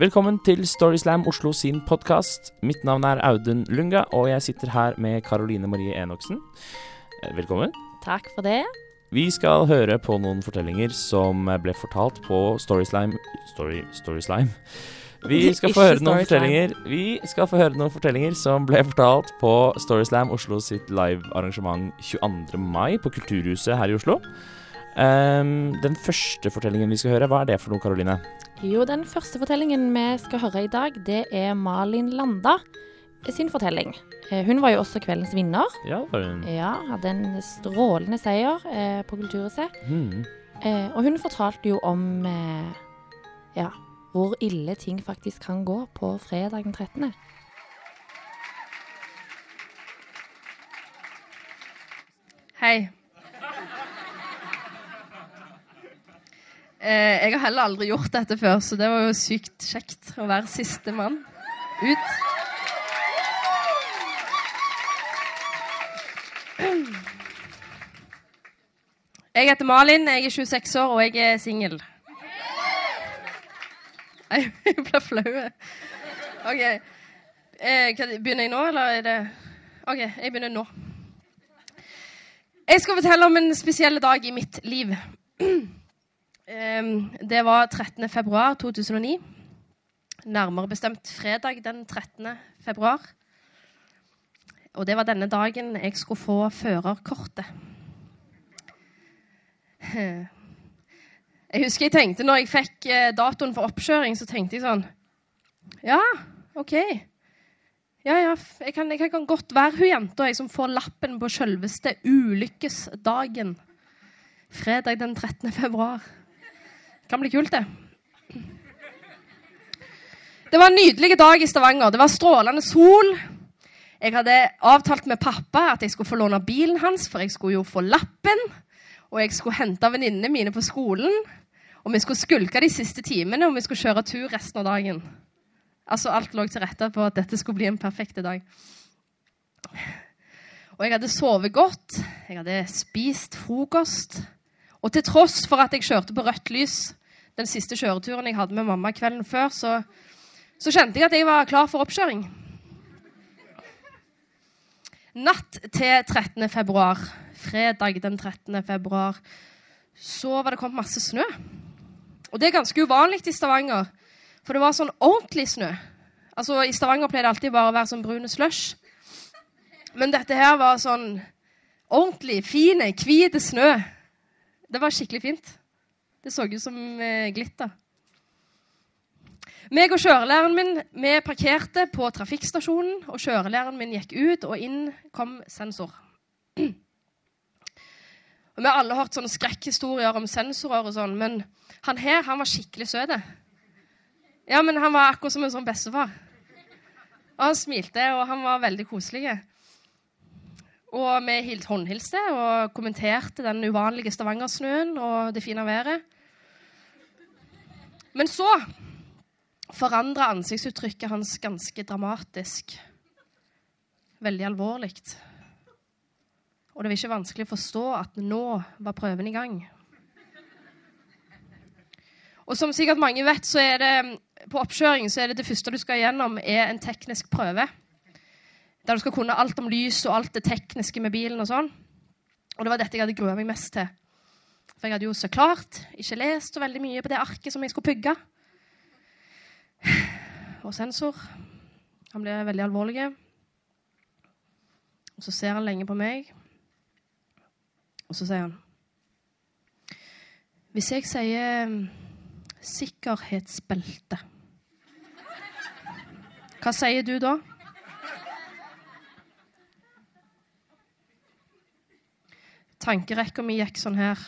Velkommen til Storyslam Oslo sin podkast. Mitt navn er Audun Lunga, og jeg sitter her med Karoline Marie Enoksen. Eh, Velkommen. Takk for det. Vi skal høre på noen fortellinger som ble fortalt på Storyslime Story, Storyslime. Vi skal få høre noen fortellinger Vi skal få høre noen fortellinger som ble fortalt på Storyslam Oslo sitt live-arrangement 22. mai på Kulturhuset her i Oslo. Ehm, den første fortellingen vi skal høre, hva er det for noe, Karoline? Jo, den første fortellingen vi skal høre i dag, det er Malin Landa sin fortelling. Eh, Hun var jo også kveldens vinner. Ja, var hun Ja, hadde en strålende seier eh, på Kulturhuset. Mm. Eh, og hun fortalte jo om eh, ja, hvor ille ting faktisk kan gå på fredag den 13. Hei. Jeg har heller aldri gjort dette før, så det var jo sykt kjekt å være sistemann ut. Jeg heter Malin, jeg er 26 år, og jeg er singel. Jeg blir flau. OK. Eh, begynner jeg nå, eller er det OK, jeg begynner nå. Jeg skal fortelle om en spesiell dag i mitt liv. Em, Det var 13. februar 2009. Nærmere bestemt fredag den 13. februar. Og det var denne dagen jeg skulle få førerkortet. Jeg husker jeg tenkte når jeg fikk eh, datoen for oppkjøring, så tenkte jeg sånn Ja, OK. Ja, ja, jeg kan, jeg kan godt være hun jenta jeg som får lappen på selveste ulykkesdagen. Fredag den 13. februar. Kan bli kult, det. Det var en nydelig dag i Stavanger. Det var strålende sol. Jeg hadde avtalt med pappa at jeg skulle få låne bilen hans, for jeg skulle jo få lappen. Og jeg skulle hente venninnene mine på skolen. Og vi skulle skulke de siste timene, og vi skulle kjøre tur resten av dagen. Altså, alt lå til rette for at dette skulle bli en perfekt dag. Og jeg hadde sovet godt, jeg hadde spist frokost. Og til tross for at jeg kjørte på rødt lys den siste kjøreturen jeg hadde med mamma kvelden før, så, så kjente jeg at jeg var klar for oppkjøring. Natt til 13. februar, fredag den 13. februar, så var det kommet masse snø. Og det er ganske uvanlig i Stavanger, for det var sånn ordentlig snø. Altså, I Stavanger pleier det alltid bare å være sånn brune slush. Men dette her var sånn ordentlig fine, hvit snø. Det var skikkelig fint. Det så ut som eh, glitter. Meg og kjørelæreren min vi parkerte på trafikkstasjonen, og kjørelæreren min gikk ut, og inn kom sensor. Og Vi har alle hørt sånne skrekkhistorier om sensorer, og sånn, men han her han var skikkelig søt. Ja, men han var akkurat som en sånn bestefar. Og han smilte, og han var veldig koselig. Og vi hil- håndhilste og kommenterte den uvanlige Stavanger-snøen og det fine været. Men så forandra ansiktsuttrykket hans ganske dramatisk. Veldig alvorlig. Og det var ikke vanskelig å forstå at nå var prøven i gang. Og som sikkert mange vet, så er det på oppkjøring så er det det første du skal gjennom, er en teknisk prøve. Der du skal kunne alt om lys og alt det tekniske med bilen og sånn. Og det var dette jeg hadde grua meg mest til. For jeg hadde jo så klart ikke lest så veldig mye på det arket som jeg skulle pugge. Og sensor. Han ble veldig alvorlig. Og så ser han lenge på meg. Og så sier han Hvis jeg sier mm, sikkerhetsbelte, hva sier du da? Tankerekka mi gikk sånn her.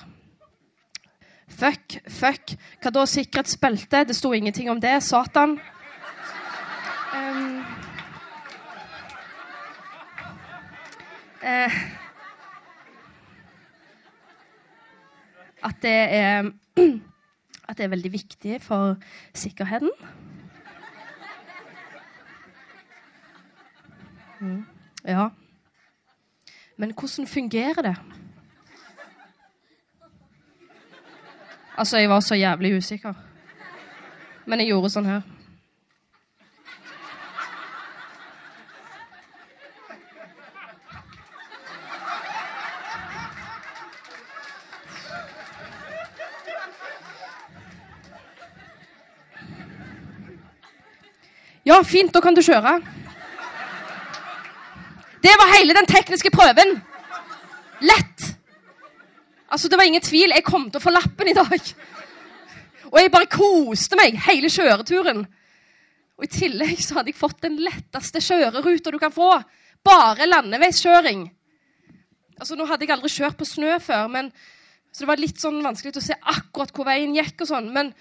Fuck, fuck. Hva da sikkerhetsbelte? Det sto ingenting om det. Satan. Um, Eh. At det er At det er veldig viktig for sikkerheten. Mm. Ja. Men hvordan fungerer det? Altså, jeg var så jævlig usikker. Men jeg gjorde sånn her. Ja, fint, da kan du kjøre. Det var hele den tekniske prøven. Lett Altså, det var ingen tvil. Jeg kom til å få lappen i dag. Og jeg bare koste meg hele kjøreturen. Og i tillegg så hadde jeg fått den letteste kjøreruta du kan få. Bare landeveiskjøring. Altså, nå hadde jeg aldri kjørt på snø før, men, så det var litt sånn vanskelig å se akkurat hvor veien gikk. og sånn, men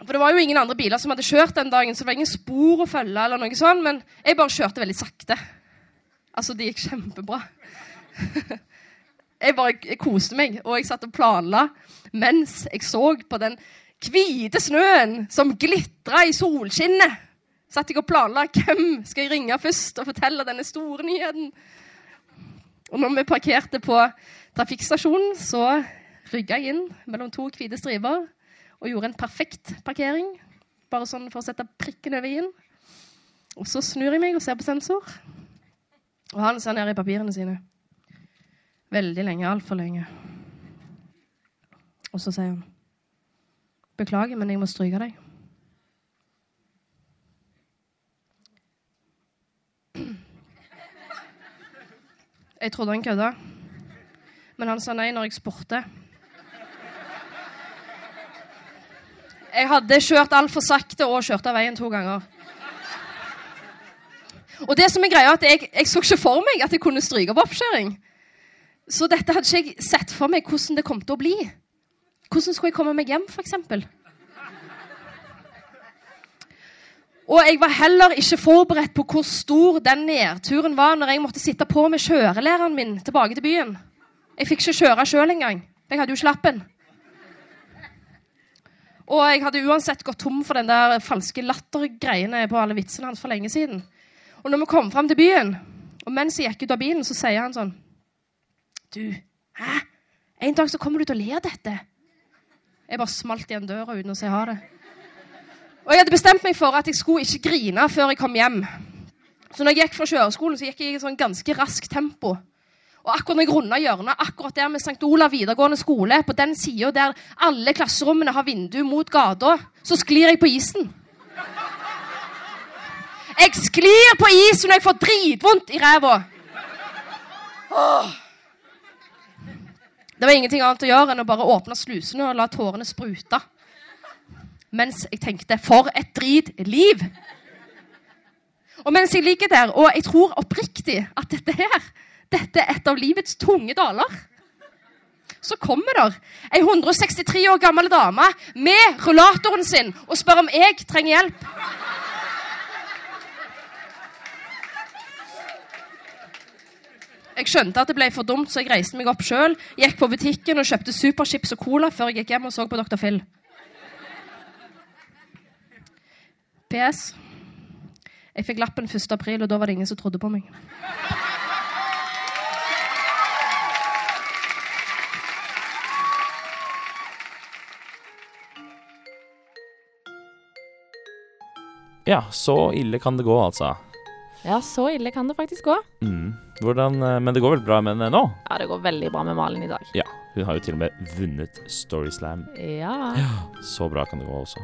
for det var jo ingen andre biler som hadde kjørt den dagen, så det var ingen spor å følge. eller noe sånt, Men jeg bare kjørte veldig sakte. Altså, det gikk kjempebra. jeg bare jeg koste meg, og jeg satt og planla mens jeg så på den hvite snøen som glitra i solskinnet. Satt jeg og planla hvem skal jeg ringe først og fortelle denne store nyheten. Og når vi parkerte på trafikkstasjonen, så rygga jeg inn mellom to hvite striper og gjorde en perfekt parkering. Bare sånn for å sette prikken over i-en. Og så snur jeg meg og ser på sensor. Og han ser ned i papirene sine. Veldig lenge, altfor lenge. Og så sier han Beklager, men jeg må stryke deg. Jeg trodde han kødda, men han sa nei når jeg spurte. Jeg hadde kjørt altfor sakte og kjørt av veien to ganger. Og det som er greia at jeg, jeg, så ikke for meg at jeg kunne stryke på oppkjøring. Så dette hadde ikke jeg sett for meg hvordan det kom til å bli. Hvordan skulle jeg komme meg hjem, f.eks.? Og jeg var heller ikke forberedt på hvor stor den nedturen var når jeg måtte sitte på med kjørelæreren min tilbake til byen. Jeg fikk ikke kjøre sjøl engang. Jeg hadde jo ikke lappen. Og jeg hadde uansett gått tom for den der falske lattergreiene på alle vitsene hans for lenge siden. Og når vi kom fram til byen, og mens jeg gikk ut av bilen, så sier han sånn Du, hæ? En dag så kommer du til å le av dette. Jeg bare smalt igjen døra uten å si ha det. Og jeg hadde bestemt meg for at jeg skulle ikke grine før jeg kom hjem. Så når jeg gikk fra kjøreskolen, så gikk jeg i sånn ganske raskt tempo. Og akkurat når jeg runda hjørnet, akkurat der med St. Olav videregående skole, på den sida der alle klasserommene har vindu mot gata, så sklir jeg på isen. Jeg sklir på isen når jeg får dritvondt i ræva. Det var ingenting annet å gjøre enn å bare åpne slusene og la tårene sprute. Mens jeg tenkte 'for et dritliv'. Og mens jeg ligger der, og jeg tror oppriktig at dette her dette er et av livets tunge daler. Så kommer der ei 163 år gammel dame med rullatoren sin og spør om jeg trenger hjelp. Jeg skjønte at det ble for dumt, så jeg reiste meg opp sjøl. Gikk på butikken og kjøpte superchips og cola før jeg gikk hjem og så på Dr. Phil. PS. Jeg fikk lappen 1. april, og da var det ingen som trodde på meg. Ja, så ille kan det gå, altså. Ja, så ille kan det faktisk gå. Mm. Hvordan, eh, men det går vel bra med henne nå? Ja, det går veldig bra med Malin i dag. Ja. Hun har jo til og med vunnet Storyslam. Ja. Så bra kan det gå også.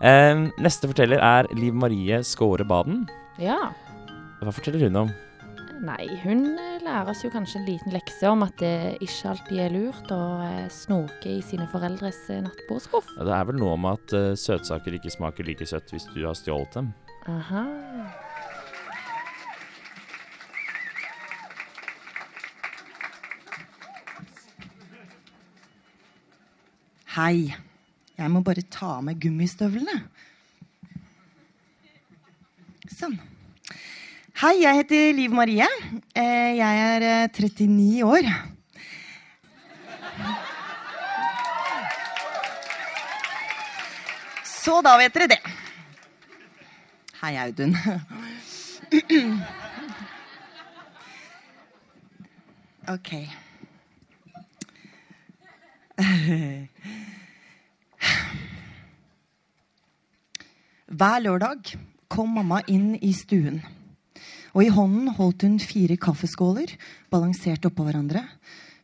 Neste forteller er Liv Marie Skåre Baden. ja. Hva forteller hun om? Nei, hun eh, lærer oss jo kanskje en liten lekse om at det ikke alltid er lurt å eh, snoke i sine foreldres eh, nattbordskuff. Ja, det er vel noe om at eh, søtsaker ikke smaker like søtt hvis du har stjålet dem. Aha. Hei. Jeg må bare ta av meg gummistøvlene. Sånn. Hei, jeg heter Liv Marie. Eh, Jeg er eh, 39 år. Så da vet dere det. Hei, Audun. Ok. Hver lørdag kom mamma inn i stuen. Og i hånden holdt hun fire kaffeskåler balansert oppå hverandre,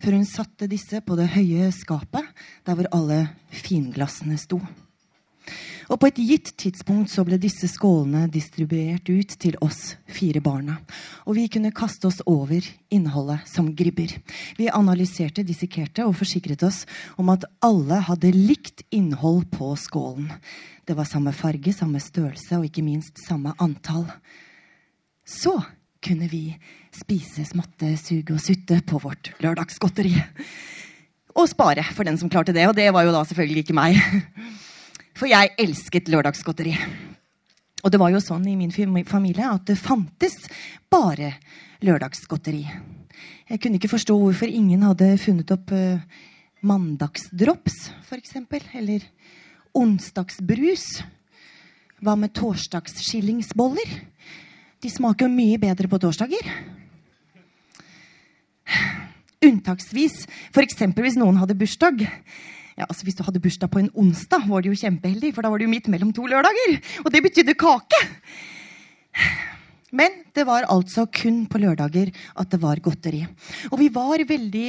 før hun satte disse på det høye skapet der hvor alle finglassene sto. Og på et gitt tidspunkt så ble disse skålene distribuert ut til oss fire barna. Og vi kunne kaste oss over innholdet som gribber. Vi analyserte, dissekerte og forsikret oss om at alle hadde likt innhold på skålen. Det var samme farge, samme størrelse og ikke minst samme antall. Så kunne vi spise, smatte, suge og sutte på vårt lørdagsgodteri. Og spare, for den som klarte det. Og det var jo da selvfølgelig ikke meg. For jeg elsket lørdagsgodteri. Og det var jo sånn i min familie at det fantes bare lørdagsgodteri. Jeg kunne ikke forstå hvorfor ingen hadde funnet opp uh, mandagsdrops, f.eks. Eller onsdagsbrus. Hva med torsdagsskillingsboller? De smaker jo mye bedre på torsdager. Unntaksvis, f.eks. hvis noen hadde bursdag. Ja, altså Hvis du hadde bursdag på en onsdag, var du jo kjempeheldig, for da var du midt mellom to lørdager. Og det betydde kake! Men det var altså kun på lørdager at det var godteri. Og vi var veldig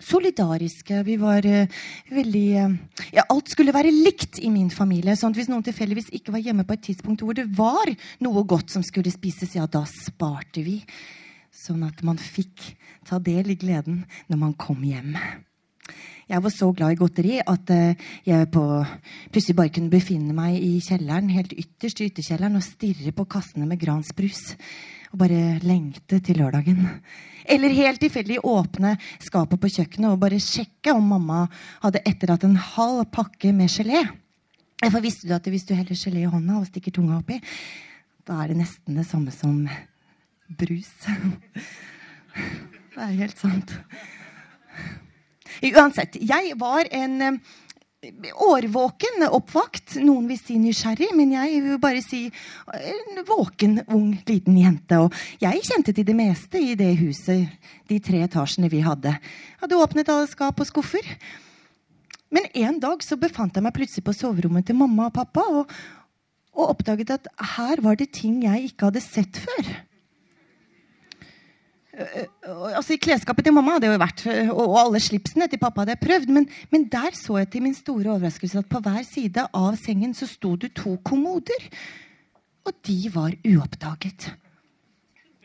solidariske. Vi var uh, veldig uh, Ja, alt skulle være likt i min familie. sånn at Hvis noen tilfeldigvis ikke var hjemme på et tidspunkt hvor det var noe godt som skulle spises, ja, da sparte vi. Sånn at man fikk ta del i gleden når man kom hjem. Jeg var så glad i godteri at uh, jeg på, plutselig bare kunne befinne meg i kjelleren, helt ytterst i ytterkjelleren og stirre på kassene med gransbrus. Og bare lengte til lørdagen. Eller helt tilfeldig åpne skapet på kjøkkenet og bare sjekke om mamma hadde etterlatt en halv pakke med gelé. For visste du at hvis du heller gelé i hånda og stikker tunga oppi, da er det nesten det samme som brus. Det er helt sant. Uansett, jeg var en eh, årvåken oppvakt. Noen vil si nysgjerrig, men jeg vil bare si en våken, ung, liten jente. Og jeg kjente til det meste i det huset, de tre etasjene vi hadde. Hadde åpnet alle skap og skuffer. Men en dag så befant jeg meg plutselig på soverommet til mamma og pappa og, og oppdaget at her var det ting jeg ikke hadde sett før. Eh, altså I klesskapet til mamma hadde jeg jo vært, og, og alle slipsene til pappa hadde jeg prøvd. Men, men, der så jeg til min store overraskelse at på hver side av sengen så sto det to kommoder. Og de var uoppdaget.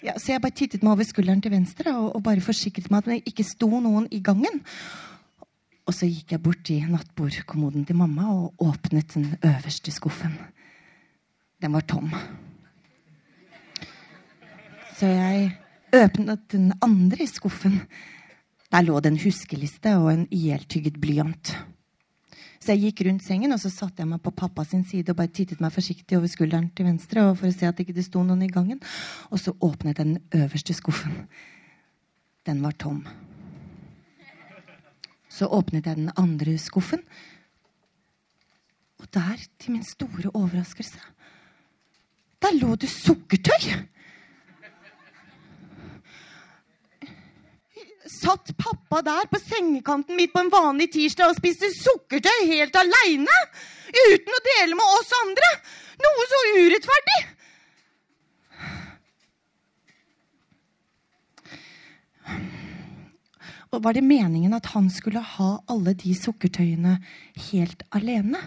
Ja, så jeg bare tittet meg over skulderen til venstre og, og bare forsikret meg at det ikke sto noen i gangen. Og så gikk jeg bort til nattbordkommoden til mamma og åpnet den øverste skuffen. Den var tom. Så jeg åpnet den andre i skuffen. Der lå det en huskeliste og en ihjeltygget blyant. Så jeg gikk rundt sengen og så satte jeg meg på pappas side og bare tittet meg forsiktig over skulderen til venstre for å se at det ikke sto noen i gangen. Og så åpnet jeg den øverste skuffen. Den var tom. Så åpnet jeg den andre skuffen. Og der, til min store overraskelse, der lå det sukkertøy! Satt pappa der på sengekanten midt på en vanlig tirsdag og spiste sukkertøy helt aleine. Uten å dele med oss andre. Noe så urettferdig. Og var det meningen at han skulle ha alle de sukkertøyene helt alene?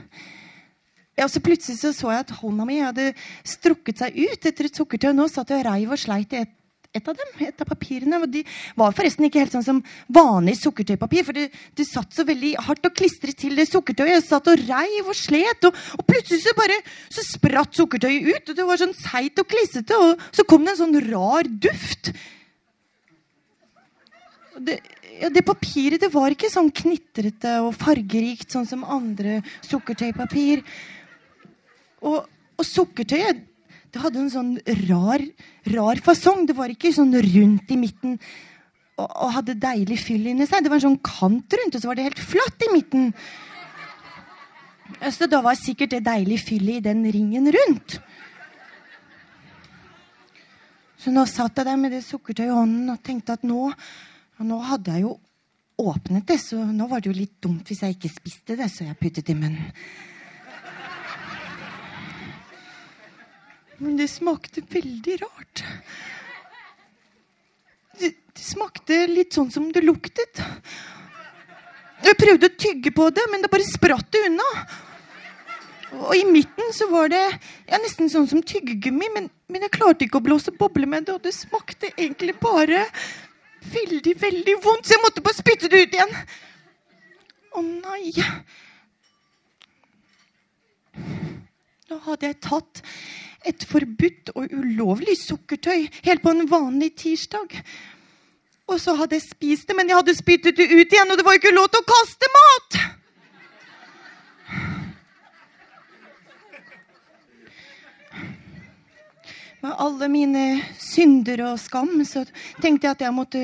Ja, så Plutselig så, så jeg at hånda mi hadde strukket seg ut etter et sukkertøy. Nå satt jeg og reiv og sleit i et et av dem, et av papirene. De var forresten ikke helt sånn som vanlig sukkertøypapir. For det, det satt så veldig hardt og klistret til det sukkertøyet. Jeg satt og reiv og slet, og, og, plutselig så bare så spratt sukkertøyet ut. og Det var sånn seigt og klissete, og så kom det en sånn rar duft. Det, ja, det papiret det var ikke sånn knitrete og fargerikt sånn som andre sukkertøypapir. Og, og sukkertøyet det hadde en sånn rar, rar fasong. Det var ikke sånn rundt i midten og, og hadde deilig fyll inni seg. Det var en sånn kant rundt, og så var det helt flatt i midten. Så da var sikkert det deilig fyllet i den ringen rundt. Så nå satt jeg der med det sukkertøyet i hånden og tenkte at nå, nå hadde jeg jo åpnet det, så nå var det jo litt dumt hvis jeg ikke spiste det, så jeg puttet i munnen. Men det smakte veldig rart. Det, det, smakte litt sånn som det luktet. Jeg prøvde å tygge på det, men det bare spratt det unna. Og i midten så var det ja, nesten sånn som tyggegummi, men, men jeg klarte ikke å blåse boble med det, og det smakte egentlig bare veldig, veldig vondt, så jeg måtte bare spytte det ut igjen. Å nei. Nå hadde jeg tatt et forbudt og ulovlig sukkertøy helt på en vanlig tirsdag. Og så hadde jeg spist det, men jeg hadde spyttet det ut igjen, og det var ikke lov til å kaste mat! Med alle mine synder og skam så tenkte jeg at jeg måtte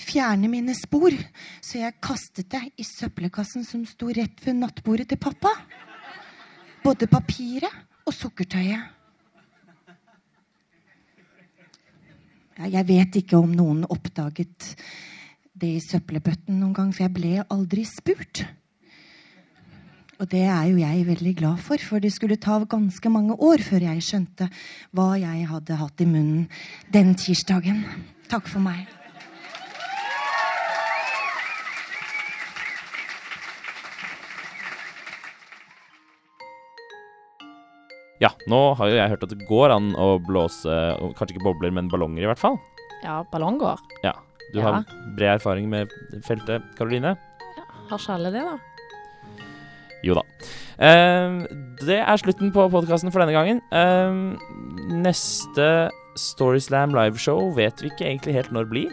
fjerne mine spor. Så jeg kastet det i søppelkassen som sto rett ved nattbordet til pappa. Både papiret og sukkertøyet. Jeg vet ikke om noen oppdaget det i søppelbøtten noen gang, for jeg ble aldri spurt. Og det er jo jeg veldig glad for, for det skulle ta ganske mange år før jeg skjønte hva jeg hadde hatt i munnen den tirsdagen. Takk for meg. Ja, nå har jo jeg hørt at det går an å blåse kanskje ikke bobler, men ballonger i hvert fall. Ja, ballong går. Ja. Du Ja. har bred erfaring med feltet, Karoline. Ja, Har ikke alle det, da? Jo da. Eh, det er slutten på podkasten for denne gangen. Eh, neste Storyslam liveshow vet vi ikke egentlig helt når det blir.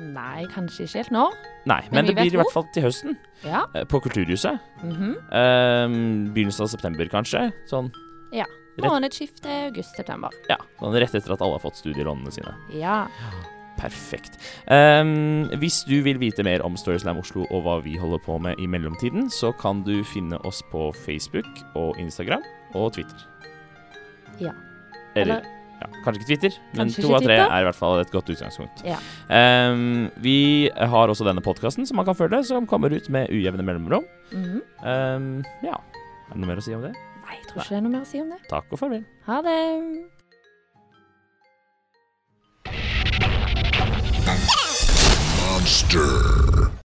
Nei, kanskje ikke helt nå. Nei, men, Men det blir i hvert fall til høsten. Ja. eh, På Kulturhuset. mhm. Eh, begynnelsen av september, kanskje. Sånn, ja. Rett- Månedsskiftet august-september. ja, sånn rett etter at alle har fått studielånene sine. Ja. Perfekt. Um, hvis du vil vite mer om Storyslam Oslo og hva vi holder på med i mellomtiden, så kan du finne oss på Facebook og Instagram og Twitter. Ja. Eller, Eller- ja, kanskje ikke Twitter, men to av tre er i hvert fall et godt utgangspunkt. Ja. Um, vi har også denne podkasten som man kan følge, som kommer ut med ujevne mellomrom. Mm -hmm. um, ja. Er det noe mer å si om det? Nei, jeg tror ikke det er noe mer å si om det. Takk og farvel. Ha det. Monster.